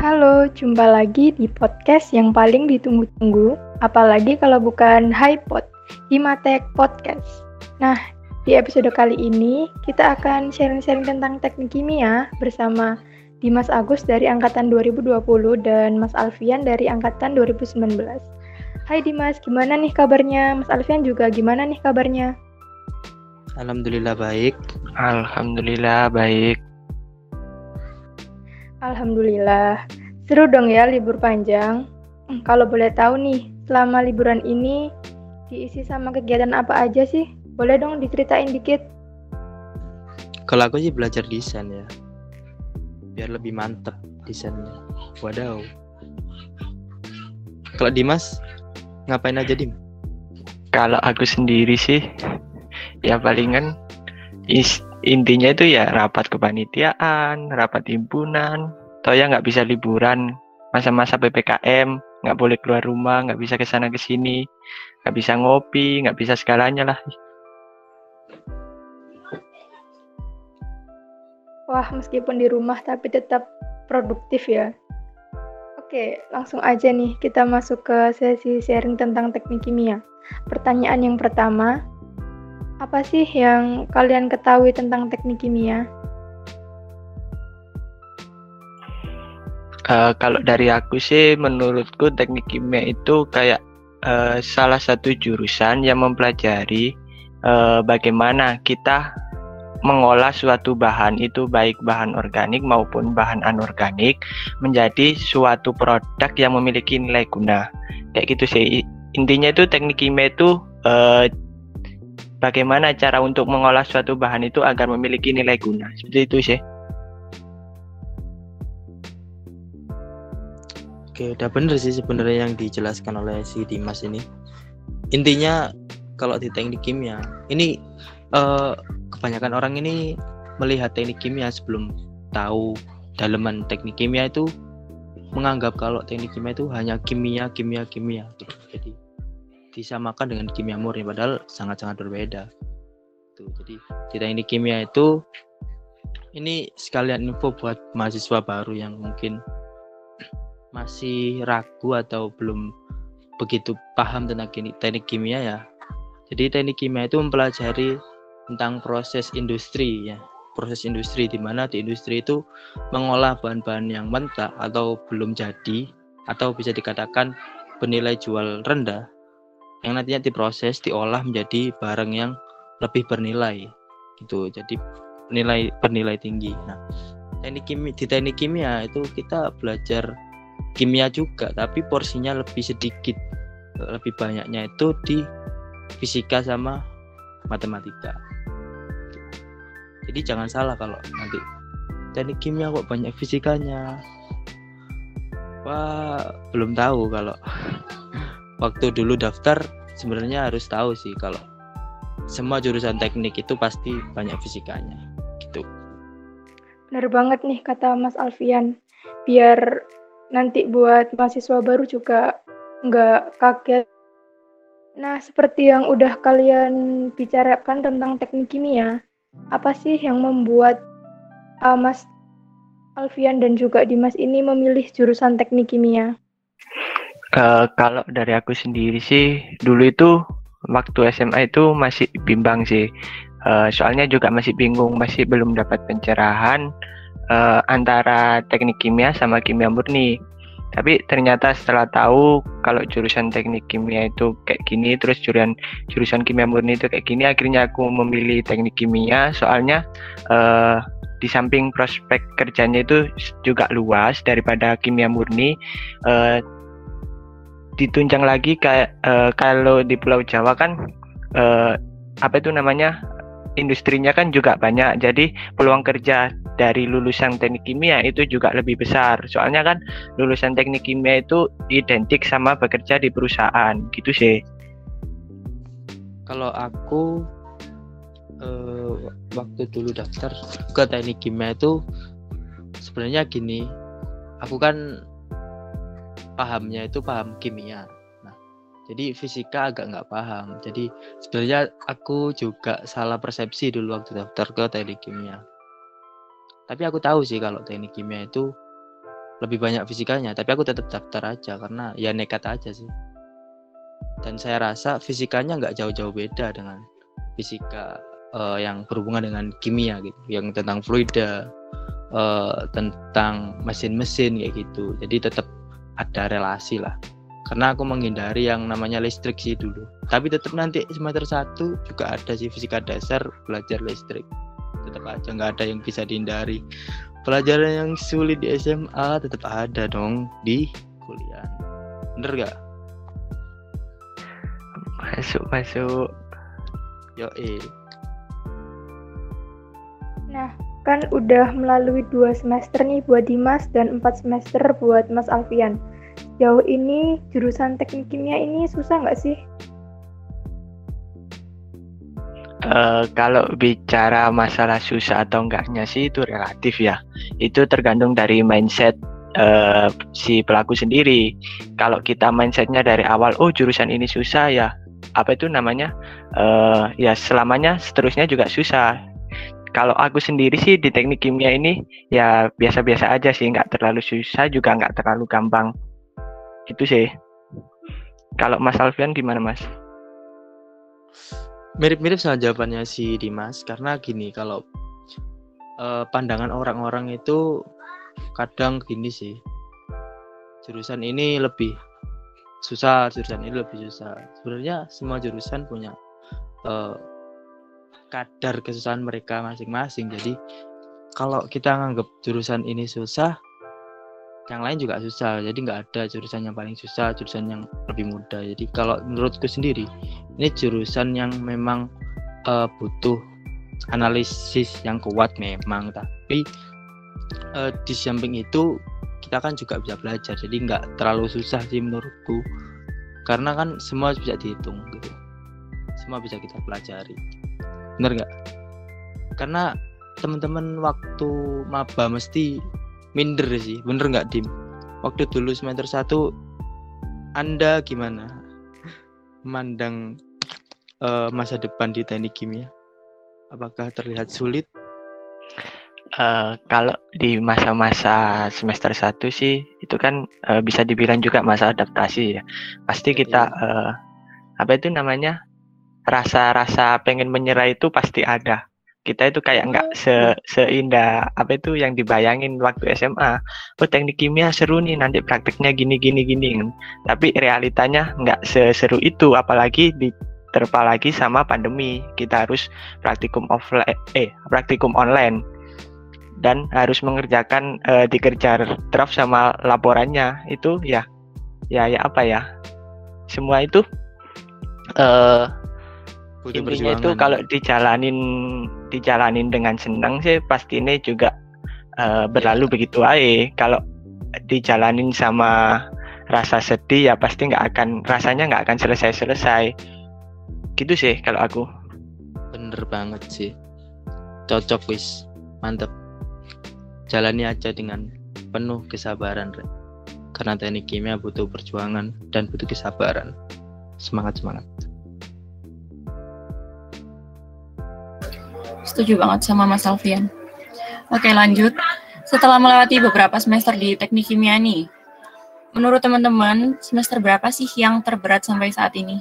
Halo, jumpa lagi di podcast yang paling ditunggu-tunggu, apalagi kalau bukan HiPod, Himatek Podcast. Nah, di episode kali ini kita akan sharing-sharing tentang teknik kimia bersama Dimas Agus dari angkatan 2020 dan Mas Alfian dari angkatan 2019. Hai Dimas, gimana nih kabarnya? Mas Alfian juga gimana nih kabarnya? Alhamdulillah baik. Alhamdulillah baik. Alhamdulillah. Seru dong ya libur panjang. Hmm, Kalau boleh tahu nih, selama liburan ini diisi sama kegiatan apa aja sih? Boleh dong diceritain dikit. Kalau aku sih belajar desain ya. Biar lebih mantep desainnya. Wadaw. Kalau Dimas ngapain aja Dim? Kalau aku sendiri sih, ya palingan is- intinya itu ya rapat kepanitiaan, rapat himpunan, toh ya nggak bisa liburan masa-masa ppkm, nggak boleh keluar rumah, nggak bisa ke sana ke sini, nggak bisa ngopi, nggak bisa segalanya lah. Wah, meskipun di rumah tapi tetap produktif ya. Oke, langsung aja nih kita masuk ke sesi sharing tentang teknik kimia. Pertanyaan yang pertama, apa sih yang kalian ketahui tentang teknik kimia? Eh, kalau dari aku sih, menurutku teknik kimia itu kayak eh, salah satu jurusan yang mempelajari eh, bagaimana kita mengolah suatu bahan itu baik bahan organik maupun bahan anorganik menjadi suatu produk yang memiliki nilai guna. Kayak gitu sih. Intinya itu teknik kimia itu eh, bagaimana cara untuk mengolah suatu bahan itu agar memiliki nilai guna. Seperti itu sih. Oke, udah bener sih sebenarnya yang dijelaskan oleh si Dimas ini. Intinya kalau di teknik kimia, ini eh, kebanyakan orang ini melihat teknik kimia sebelum tahu daleman teknik kimia itu menganggap kalau teknik kimia itu hanya kimia, kimia, kimia. gitu. Jadi disamakan dengan kimia murni padahal sangat-sangat berbeda. Tuh, jadi di teknik kimia itu ini sekalian info buat mahasiswa baru yang mungkin masih ragu atau belum begitu paham tentang teknik kimia ya. Jadi teknik kimia itu mempelajari tentang proses industri ya. Proses industri di mana di industri itu mengolah bahan-bahan yang mentah atau belum jadi atau bisa dikatakan bernilai jual rendah yang nantinya diproses diolah menjadi barang yang lebih bernilai gitu. Jadi nilai bernilai tinggi. Nah, teknik kimia di teknik kimia itu kita belajar kimia juga tapi porsinya lebih sedikit lebih banyaknya itu di fisika sama matematika jadi jangan salah kalau nanti teknik kimia kok banyak fisikanya wah belum tahu kalau waktu dulu daftar sebenarnya harus tahu sih kalau semua jurusan teknik itu pasti banyak fisikanya gitu Bener banget nih kata Mas Alfian. Biar nanti buat mahasiswa baru juga nggak kaget. Nah, seperti yang udah kalian bicarakan tentang teknik kimia, apa sih yang membuat uh, Mas Alfian dan juga Dimas ini memilih jurusan teknik kimia? Eh, kalau dari aku sendiri sih, dulu itu waktu SMA itu masih bimbang sih. Eh, soalnya juga masih bingung, masih belum dapat pencerahan eh, antara teknik kimia sama kimia murni. Tapi ternyata setelah tahu kalau jurusan teknik kimia itu kayak gini, terus jurusan jurusan kimia murni itu kayak gini, akhirnya aku memilih teknik kimia. Soalnya eh, di samping prospek kerjanya itu juga luas daripada kimia murni. eh, ditunjang lagi kayak eh, kalau di Pulau Jawa kan eh, apa itu namanya industrinya kan juga banyak jadi peluang kerja dari lulusan teknik kimia itu juga lebih besar. Soalnya kan lulusan teknik kimia itu identik sama bekerja di perusahaan gitu sih. Kalau aku eh, waktu dulu daftar ke teknik kimia itu sebenarnya gini aku kan pahamnya itu paham kimia. Nah jadi fisika agak nggak paham. Jadi sebenarnya aku juga salah persepsi dulu waktu daftar ke teknik kimia tapi aku tahu sih kalau teknik kimia itu lebih banyak fisikanya tapi aku tetap daftar aja karena ya nekat aja sih. Dan saya rasa fisikanya nggak jauh-jauh beda dengan fisika uh, yang berhubungan dengan kimia gitu yang tentang fluida uh, tentang mesin-mesin kayak gitu. Jadi tetap ada relasi lah. Karena aku menghindari yang namanya listrik sih dulu. Tapi tetap nanti semester satu juga ada sih fisika dasar belajar listrik tetap aja nggak ada yang bisa dihindari. Pelajaran yang sulit di SMA tetap ada dong di kuliah. Bener gak masuk masuk. Yo eh Nah, kan udah melalui dua semester nih buat Dimas dan empat semester buat Mas Alfian. Jauh ini jurusan teknik kimia ini susah nggak sih? Uh, kalau bicara masalah susah atau enggaknya sih itu relatif ya. Itu tergantung dari mindset uh, si pelaku sendiri. Kalau kita mindsetnya dari awal, oh jurusan ini susah ya, apa itu namanya? Uh, ya selamanya seterusnya juga susah. Kalau aku sendiri sih di teknik kimia ini ya biasa-biasa aja sih, nggak terlalu susah juga nggak terlalu gampang. Gitu sih. Kalau Mas Alfian gimana Mas? Mirip-mirip sama jawabannya si Dimas karena gini kalau uh, pandangan orang-orang itu kadang gini sih. Jurusan ini lebih susah jurusan ini lebih susah. Sebenarnya semua jurusan punya uh, kadar kesusahan mereka masing-masing. Jadi kalau kita nganggap jurusan ini susah yang lain juga susah. Jadi nggak ada jurusan yang paling susah jurusan yang lebih mudah. Jadi kalau menurutku sendiri ini jurusan yang memang uh, butuh analisis yang kuat memang tapi uh, di samping itu kita kan juga bisa belajar jadi nggak terlalu susah sih menurutku. Karena kan semua bisa dihitung gitu. Semua bisa kita pelajari. Bener nggak? Karena teman-teman waktu maba mesti minder sih. Bener nggak dim? Waktu dulu semester satu anda gimana memandang uh, masa depan di teknik kimia apakah terlihat sulit Uh, kalau di masa-masa semester 1 sih itu kan uh, bisa dibilang juga masa adaptasi ya. Pasti kita uh, apa itu namanya? rasa-rasa pengen menyerah itu pasti ada kita itu kayak nggak oh, se seindah apa itu yang dibayangin waktu SMA. Oh teknik kimia seru nih nanti prakteknya gini gini gini. Tapi realitanya nggak seseru itu apalagi diterpa lagi sama pandemi. Kita harus praktikum offline eh praktikum online dan harus mengerjakan uh, dikejar draft sama laporannya itu ya ya ya apa ya semua itu uh, Butuh intinya itu kalau dijalanin dijalanin dengan senang sih pasti ini juga uh, berlalu ya. begitu aja. Kalau dijalanin sama rasa sedih ya pasti nggak akan rasanya nggak akan selesai selesai gitu sih kalau aku. Bener banget sih. Cocok wis. Mantep. Jalani aja dengan penuh kesabaran Re. karena teknik kimia butuh perjuangan dan butuh kesabaran. Semangat semangat Setuju banget sama Mas Alfian. Oke lanjut. Setelah melewati beberapa semester di teknik kimia nih, menurut teman-teman semester berapa sih yang terberat sampai saat ini?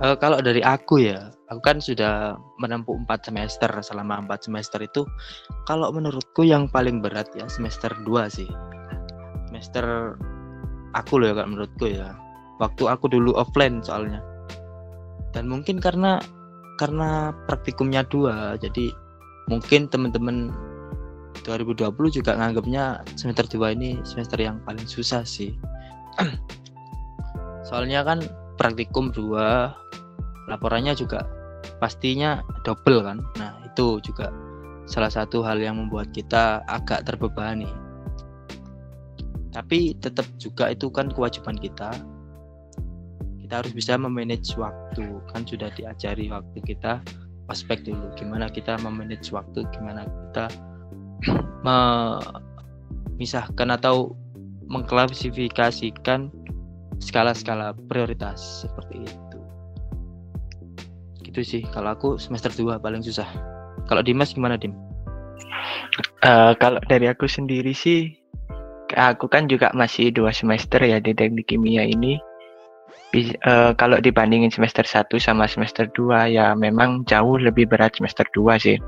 Uh, kalau dari aku ya, aku kan sudah menempuh empat semester. Selama empat semester itu, kalau menurutku yang paling berat ya semester 2 sih. Semester aku loh ya kalau menurutku ya. Waktu aku dulu offline soalnya. Dan mungkin karena karena praktikumnya dua jadi mungkin teman-teman 2020 juga nganggapnya semester dua ini semester yang paling susah sih. Soalnya kan praktikum dua laporannya juga pastinya double kan. Nah itu juga salah satu hal yang membuat kita agak terbebani tapi tetap juga itu kan kewajiban kita kita harus bisa memanage waktu kan sudah diajari waktu kita aspek dulu gimana kita memanage waktu gimana kita memisahkan atau mengklasifikasikan skala-skala prioritas seperti itu. Gitu sih kalau aku semester 2 paling susah. Kalau Dimas gimana, Dim? Uh, kalau dari aku sendiri sih, aku kan juga masih dua semester ya di teknik kimia ini. Bis, uh, kalau dibandingin semester 1 sama semester 2 ya memang jauh lebih berat semester 2 sih.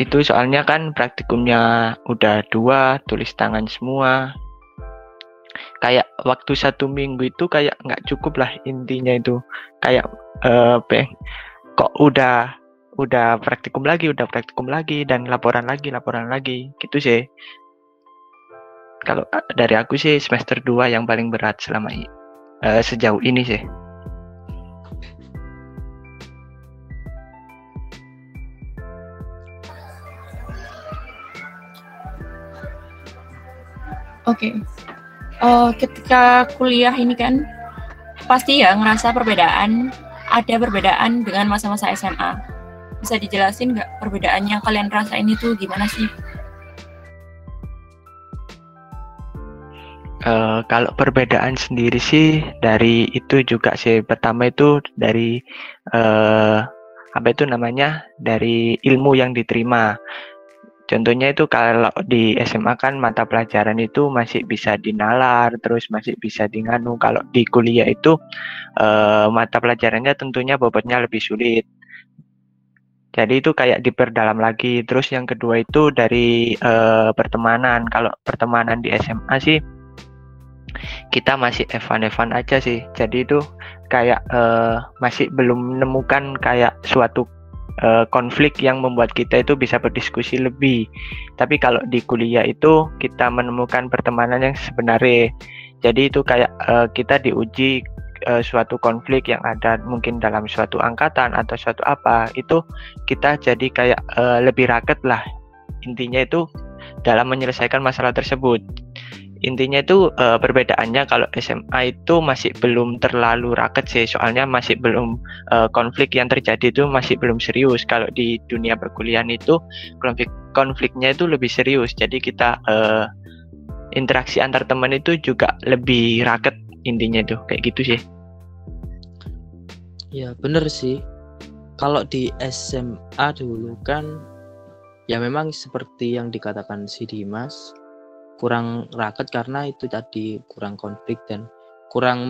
Itu soalnya kan praktikumnya udah dua, tulis tangan semua. Kayak waktu satu minggu itu kayak nggak cukup lah intinya itu. Kayak uh, kok udah udah praktikum lagi, udah praktikum lagi dan laporan lagi, laporan lagi. Gitu sih. Kalau dari aku sih semester 2 yang paling berat selama uh, sejauh ini sih. Oke. Okay. Uh, ketika kuliah ini kan pasti ya ngerasa perbedaan, ada perbedaan dengan masa-masa SMA bisa dijelasin nggak perbedaannya kalian rasain itu gimana sih? Uh, kalau perbedaan sendiri sih dari itu juga sih pertama itu dari uh, apa itu namanya dari ilmu yang diterima. Contohnya itu kalau di SMA kan mata pelajaran itu masih bisa dinalar, terus masih bisa dinganu. Kalau di kuliah itu uh, mata pelajarannya tentunya bobotnya lebih sulit. Jadi itu kayak diperdalam lagi. Terus yang kedua itu dari uh, pertemanan. Kalau pertemanan di SMA sih kita masih evan-evan aja sih. Jadi itu kayak uh, masih belum menemukan kayak suatu uh, konflik yang membuat kita itu bisa berdiskusi lebih. Tapi kalau di kuliah itu kita menemukan pertemanan yang sebenarnya. Jadi itu kayak uh, kita diuji uh, suatu konflik yang ada mungkin dalam suatu angkatan atau suatu apa itu kita jadi kayak uh, lebih raket lah intinya itu dalam menyelesaikan masalah tersebut intinya itu uh, perbedaannya kalau SMA itu masih belum terlalu raket sih. Soalnya masih belum uh, konflik yang terjadi itu masih belum serius. Kalau di dunia perkuliahan itu konflik konfliknya itu lebih serius. Jadi kita uh, interaksi antar teman itu juga lebih raket intinya itu. Kayak gitu sih. Ya bener sih. Kalau di SMA dulu kan ya memang seperti yang dikatakan si Dimas kurang raket karena itu tadi kurang konflik dan kurang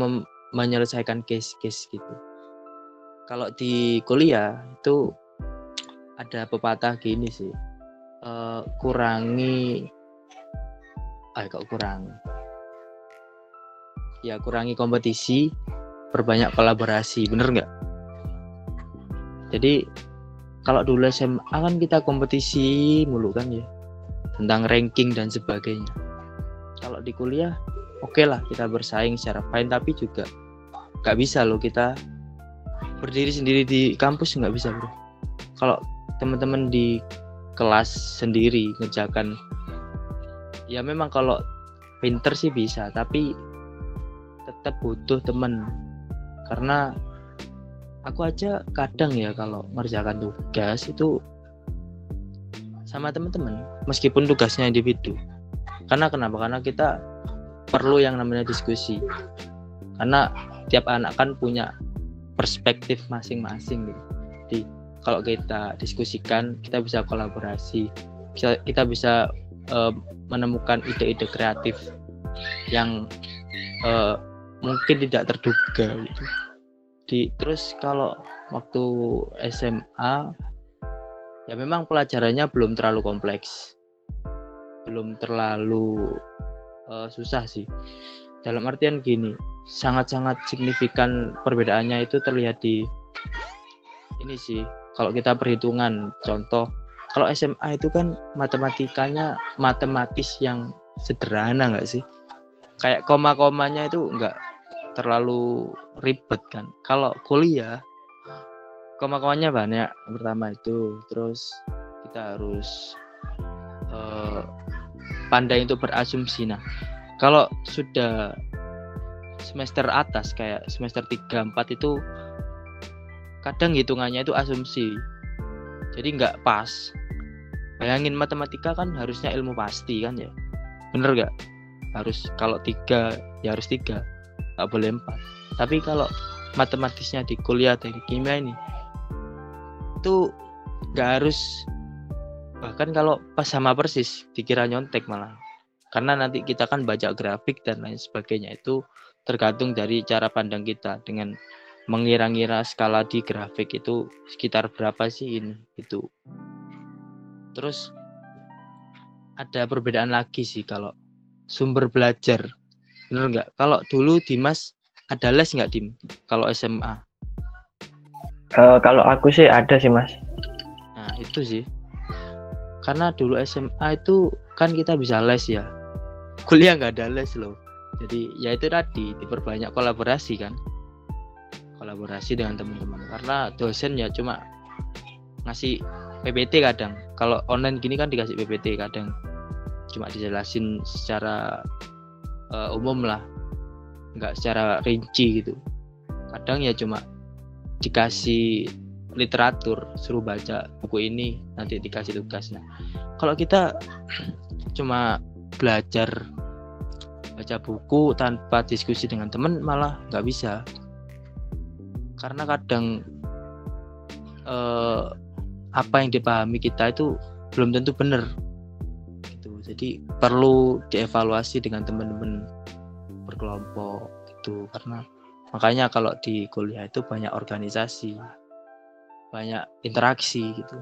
menyelesaikan case-case gitu. Kalau di kuliah itu ada pepatah gini sih, uh, kurangi, ah kok kurang, ya kurangi kompetisi, perbanyak kolaborasi bener nggak? Jadi kalau dulu SMA kan kita kompetisi mulu kan ya tentang ranking dan sebagainya. Kalau di kuliah oke okay lah kita bersaing secara fine tapi juga nggak bisa loh kita berdiri sendiri di kampus nggak bisa bro. Kalau teman-teman di kelas sendiri ngejakan ya memang kalau pinter sih bisa tapi tetap butuh teman. Karena aku aja kadang ya kalau ngerjakan tugas itu sama teman-teman meskipun tugasnya individu karena kenapa karena kita perlu yang namanya diskusi karena tiap anak kan punya perspektif masing-masing gitu. Jadi kalau kita diskusikan kita bisa kolaborasi bisa, kita bisa uh, menemukan ide-ide kreatif yang uh, mungkin tidak terduga gitu. Di terus kalau waktu SMA ya memang pelajarannya belum terlalu kompleks. Belum terlalu uh, susah sih. Dalam artian gini, sangat-sangat signifikan perbedaannya itu terlihat di ini sih. Kalau kita perhitungan contoh kalau SMA itu kan matematikanya matematis yang sederhana nggak sih? Kayak koma-komanya itu nggak terlalu ribet kan kalau kuliah koma-komanya banyak pertama itu. Terus kita harus uh, pandai untuk berasumsi. Nah kalau sudah semester atas kayak semester 3 4 itu kadang hitungannya itu asumsi. Jadi nggak pas. Bayangin matematika kan harusnya ilmu pasti kan ya. Bener gak harus kalau tiga ya harus tiga. Nggak boleh empat. Tapi kalau matematisnya di kuliah teknik kimia ini itu nggak harus bahkan kalau pas sama persis dikira nyontek malah. Karena nanti kita kan baca grafik dan lain sebagainya itu tergantung dari cara pandang kita. Dengan mengira-ngira skala di grafik itu sekitar berapa sih ini itu terus ada perbedaan lagi sih kalau sumber belajar. Bener nggak? Kalau dulu Dimas ada les nggak Dim? Kalau SMA Eh, kalau aku sih ada sih mas. nah itu sih. Karena dulu SMA itu kan kita bisa les ya. Kuliah nggak ada les loh. Jadi ya itu tadi diperbanyak kolaborasi kan. Kolaborasi dengan teman-teman. Karena dosen ya cuma ngasih PPT kadang. Kalau online gini kan dikasih PPT kadang. Cuma dijelasin secara eh, umum lah. Nggak secara rinci gitu. Kadang ya cuma dikasih literatur suruh baca buku ini nanti dikasih tugas. Nah kalau kita cuma belajar baca buku tanpa diskusi dengan teman malah nggak bisa. Karena kadang eh, apa yang dipahami kita itu belum tentu benar gitu. Jadi perlu dievaluasi dengan teman-teman berkelompok gitu. Karena makanya kalau di kuliah itu banyak organisasi banyak interaksi gitu.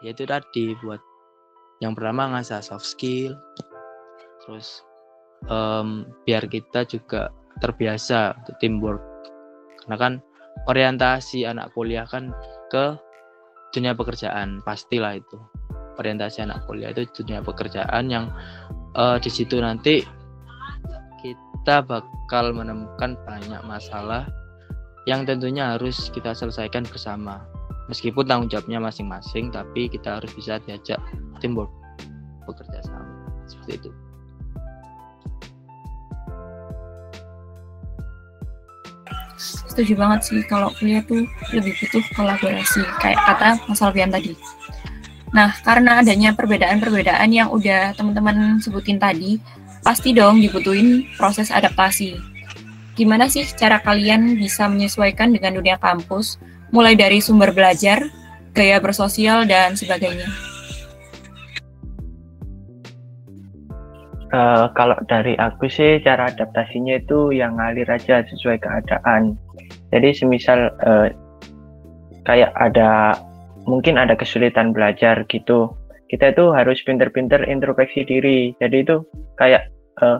Ya itu tadi buat yang pertama ngasah soft skill terus em, biar kita juga terbiasa untuk teamwork. Karena kan orientasi anak kuliah kan ke dunia pekerjaan pastilah itu. Orientasi anak kuliah itu dunia pekerjaan yang eh, di situ nanti kita bakal menemukan banyak masalah yang tentunya harus kita selesaikan bersama. Meskipun tanggung jawabnya masing-masing tapi kita harus bisa diajak teamwork bekerja sama. Seperti itu. Setuju banget sih kalau kuliah tuh lebih butuh kolaborasi kayak kata Mas Alfian tadi. Nah, karena adanya perbedaan-perbedaan yang udah teman-teman sebutin tadi, pasti dong dibutuhin proses adaptasi. Gimana sih cara kalian bisa menyesuaikan dengan dunia kampus, mulai dari sumber belajar, gaya bersosial, dan sebagainya? Eh, kalau dari aku sih cara adaptasinya itu yang ngalir aja sesuai keadaan. Jadi semisal eh, kayak ada mungkin ada kesulitan belajar gitu, kita itu harus pinter-pinter introspeksi diri. Jadi itu kayak eh,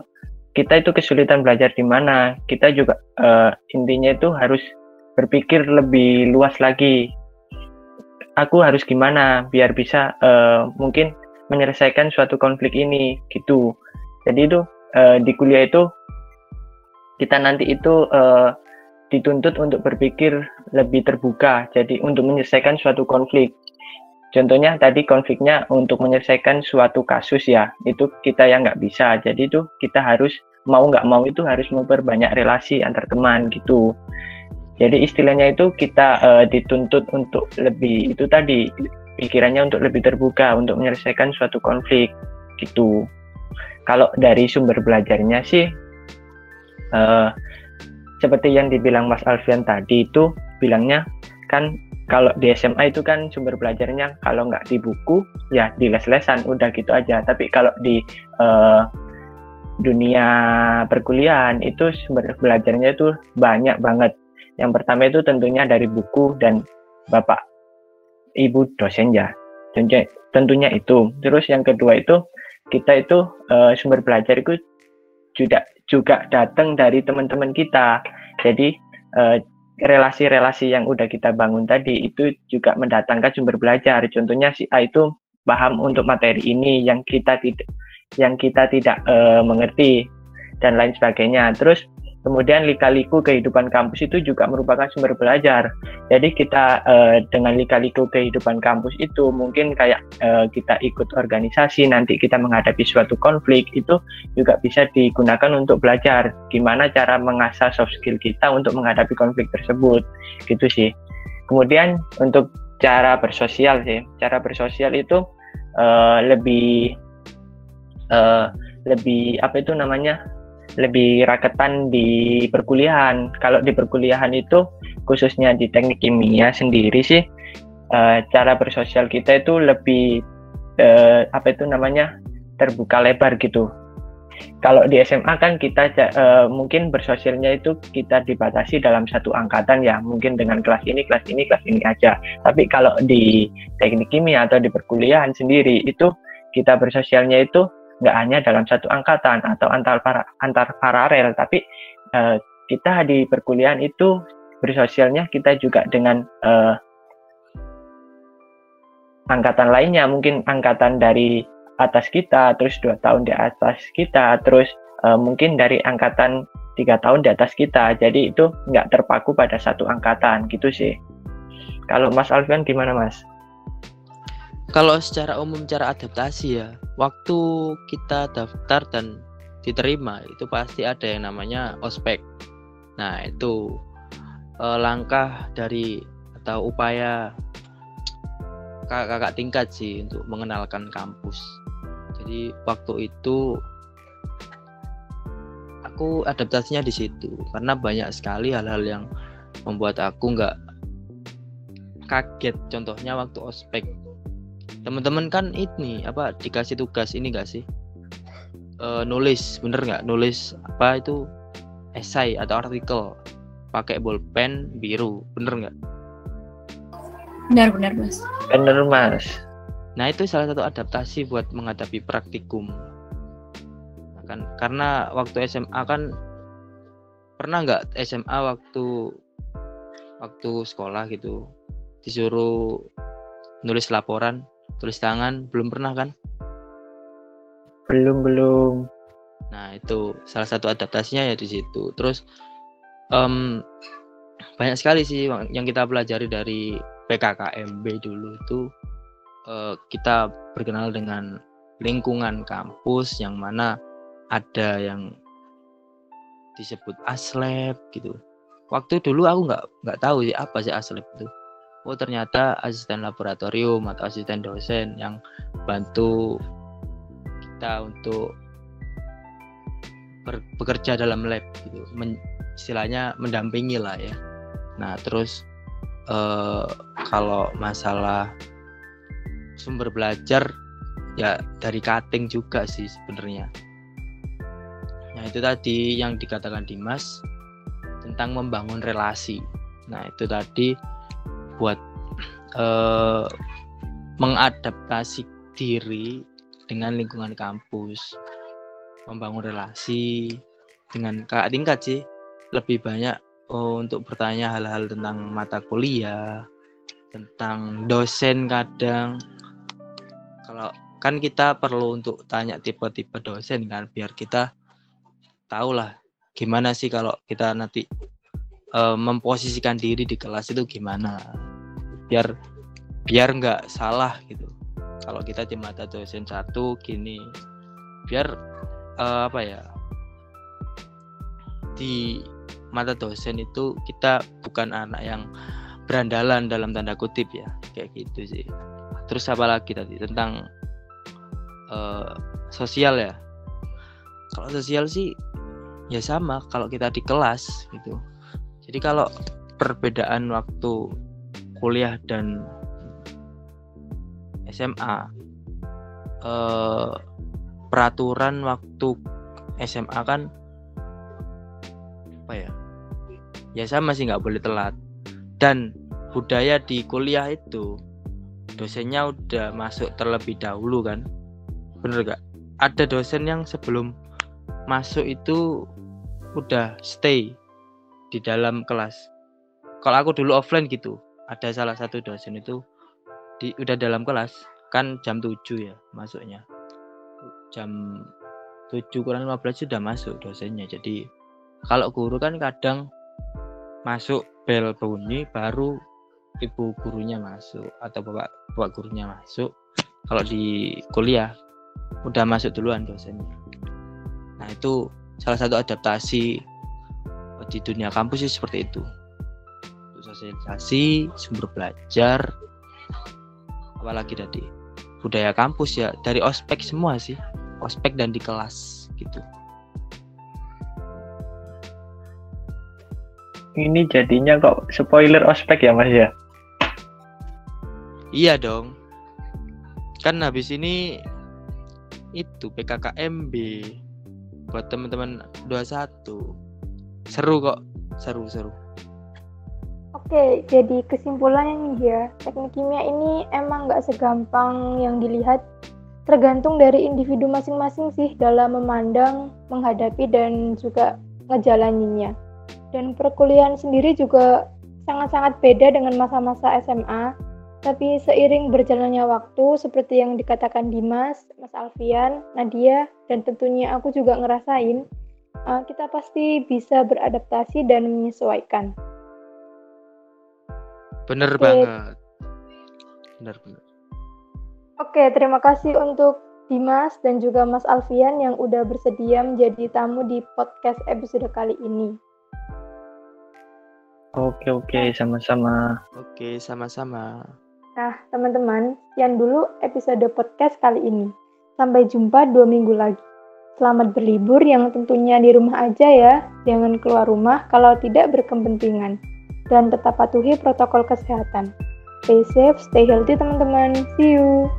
kita itu kesulitan belajar di mana, kita juga eh, intinya itu harus berpikir lebih luas lagi. Aku harus gimana biar bisa eh, mungkin menyelesaikan suatu konflik ini gitu. Jadi itu eh, di kuliah itu kita nanti itu eh, dituntut untuk berpikir lebih terbuka. Jadi untuk menyelesaikan suatu konflik. Contohnya tadi konfliknya untuk menyelesaikan suatu kasus ya, itu kita yang nggak bisa. Jadi itu kita harus mau nggak mau itu harus memperbanyak relasi antar teman gitu. Jadi istilahnya itu kita eh, dituntut untuk lebih itu tadi pikirannya untuk lebih terbuka untuk menyelesaikan suatu konflik gitu kalau dari sumber belajarnya sih eh, seperti yang dibilang Mas Alfian tadi itu bilangnya kan kalau di SMA itu kan sumber belajarnya kalau nggak di buku ya di les-lesan udah gitu aja. Tapi kalau di eh, dunia perkuliahan itu sumber belajarnya itu banyak banget. Yang pertama itu tentunya dari buku dan bapak ibu dosen ya. Tentunya, itu. Terus yang kedua itu kita itu uh, sumber belajar itu juga juga datang dari teman-teman kita. Jadi relasi-relasi yang udah kita bangun tadi itu juga mendatangkan sumber belajar. Contohnya si A itu paham untuk materi ini yang kita tidak yang kita tidak uh, mengerti dan lain sebagainya. Terus Kemudian lika-liku kehidupan kampus itu juga merupakan sumber belajar. Jadi kita eh, dengan lika-liku kehidupan kampus itu mungkin kayak eh, kita ikut organisasi, nanti kita menghadapi suatu konflik itu juga bisa digunakan untuk belajar gimana cara mengasah soft skill kita untuk menghadapi konflik tersebut. Gitu sih. Kemudian untuk cara bersosial sih, cara bersosial itu uh, lebih uh, lebih apa itu namanya lebih raketan di perkuliahan. Kalau di perkuliahan itu khususnya di teknik kimia sendiri sih uh, cara bersosial kita itu lebih uh, apa itu namanya terbuka lebar gitu. Kalau di SMA kan kita uh, mungkin bersosialnya itu kita dibatasi dalam satu angkatan ya, mungkin dengan kelas ini, kelas ini, kelas ini aja. Tapi kalau di teknik kimia atau di perkuliahan sendiri itu kita bersosialnya itu nggak hanya dalam satu angkatan atau antar para, antar paralel, tapi uh, kita di perkuliahan itu bersosialnya kita juga dengan uh, angkatan lainnya, mungkin angkatan dari atas kita, terus dua tahun di atas kita, terus uh, mungkin dari angkatan tiga tahun di atas kita. Jadi itu nggak terpaku pada satu angkatan gitu sih. Kalau Mas Alfian gimana Mas? Kalau secara umum cara adaptasi ya, waktu kita daftar dan diterima itu pasti ada yang namanya ospek. Nah itu eh, langkah dari atau upaya kakak-kakak tingkat sih untuk mengenalkan kampus. Jadi waktu itu aku adaptasinya di situ karena banyak sekali hal-hal yang membuat aku nggak kaget. Contohnya waktu ospek teman-teman kan ini apa dikasih tugas ini gak sih? E, nulis bener nggak? Nulis apa itu? Esai atau artikel. Pakai bolpen biru. Bener nggak? Benar-benar mas. Bener mas. Nah itu salah satu adaptasi buat menghadapi praktikum. Nah, kan karena waktu SMA kan pernah nggak SMA waktu waktu sekolah gitu disuruh nulis laporan tulis tangan belum pernah kan? Belum belum. Nah itu salah satu adaptasinya ya di situ. Terus um, banyak sekali sih yang kita pelajari dari PKKMB dulu itu uh, kita berkenal dengan lingkungan kampus yang mana ada yang disebut aslep gitu. Waktu dulu aku nggak nggak tahu sih apa sih aslep itu oh ternyata asisten laboratorium atau asisten dosen yang bantu kita untuk bekerja dalam lab gitu. Men, istilahnya mendampingi lah ya. Nah terus eh, kalau masalah sumber belajar ya dari cutting juga sih sebenarnya. Nah itu tadi yang dikatakan Dimas tentang membangun relasi. Nah itu tadi buat uh, mengadaptasi diri dengan lingkungan kampus, membangun relasi dengan kakak tingkat sih. Lebih banyak oh, untuk bertanya hal-hal tentang mata kuliah, tentang dosen kadang. Kalau kan kita perlu untuk tanya tipe-tipe dosen kan biar kita tahu lah gimana sih kalau kita nanti uh, memposisikan diri di kelas itu gimana biar biar nggak salah gitu. Kalau kita di mata dosen satu gini biar uh, apa ya di mata dosen itu kita bukan anak yang berandalan dalam tanda kutip ya kayak gitu sih. Terus apa lagi tadi tentang uh, sosial ya? Kalau sosial sih ya sama kalau kita di kelas gitu. Jadi kalau perbedaan waktu kuliah dan SMA eh, peraturan waktu SMA kan apa ya? Ya sama sih nggak boleh telat. Dan budaya di kuliah itu dosennya udah masuk terlebih dahulu kan? Bener gak ada dosen yang sebelum masuk itu udah stay di dalam kelas. Kalau aku dulu offline gitu, ada salah satu dosen itu di udah dalam kelas kan jam 7 ya masuknya. Jam 7 kurang 15 sudah masuk dosennya. Jadi kalau guru kan kadang masuk bel bunyi baru ibu gurunya masuk atau bapak bapak gurunya masuk. Kalau di kuliah udah masuk duluan dosennya. Nah, itu salah satu adaptasi di dunia kampus sih seperti itu sosialisasi sumber belajar apalagi tadi budaya kampus ya dari ospek semua sih ospek dan di kelas gitu. Ini jadinya kok spoiler ospek ya Mas ya? iya dong. Kan habis ini itu PKKMB buat teman-teman 21 seru kok. Seru Oke, jadi kesimpulannya nih ya, teknik kimia ini emang nggak segampang yang dilihat. Tergantung dari individu masing-masing sih dalam memandang, menghadapi, dan juga ngejalaninnya. Dan perkuliahan sendiri juga sangat-sangat beda dengan masa-masa SMA. Tapi seiring berjalannya waktu, seperti yang dikatakan Dimas, Mas Alfian, Nadia, dan tentunya aku juga ngerasain, uh, kita pasti bisa beradaptasi dan menyesuaikan. Bener Oke. banget bener bener Oke, terima kasih untuk Dimas dan juga Mas Alfian yang udah bersedia menjadi tamu di podcast episode kali ini. Oke oke sama-sama. oke sama-sama Nah, teman-teman, sekian dulu episode podcast kali ini. Sampai jumpa dua minggu lagi. Selamat berlibur yang tentunya di rumah aja ya. Jangan keluar rumah kalau tidak berkepentingan. Dan tetap patuhi protokol kesehatan. Stay safe, stay healthy teman-teman. See you.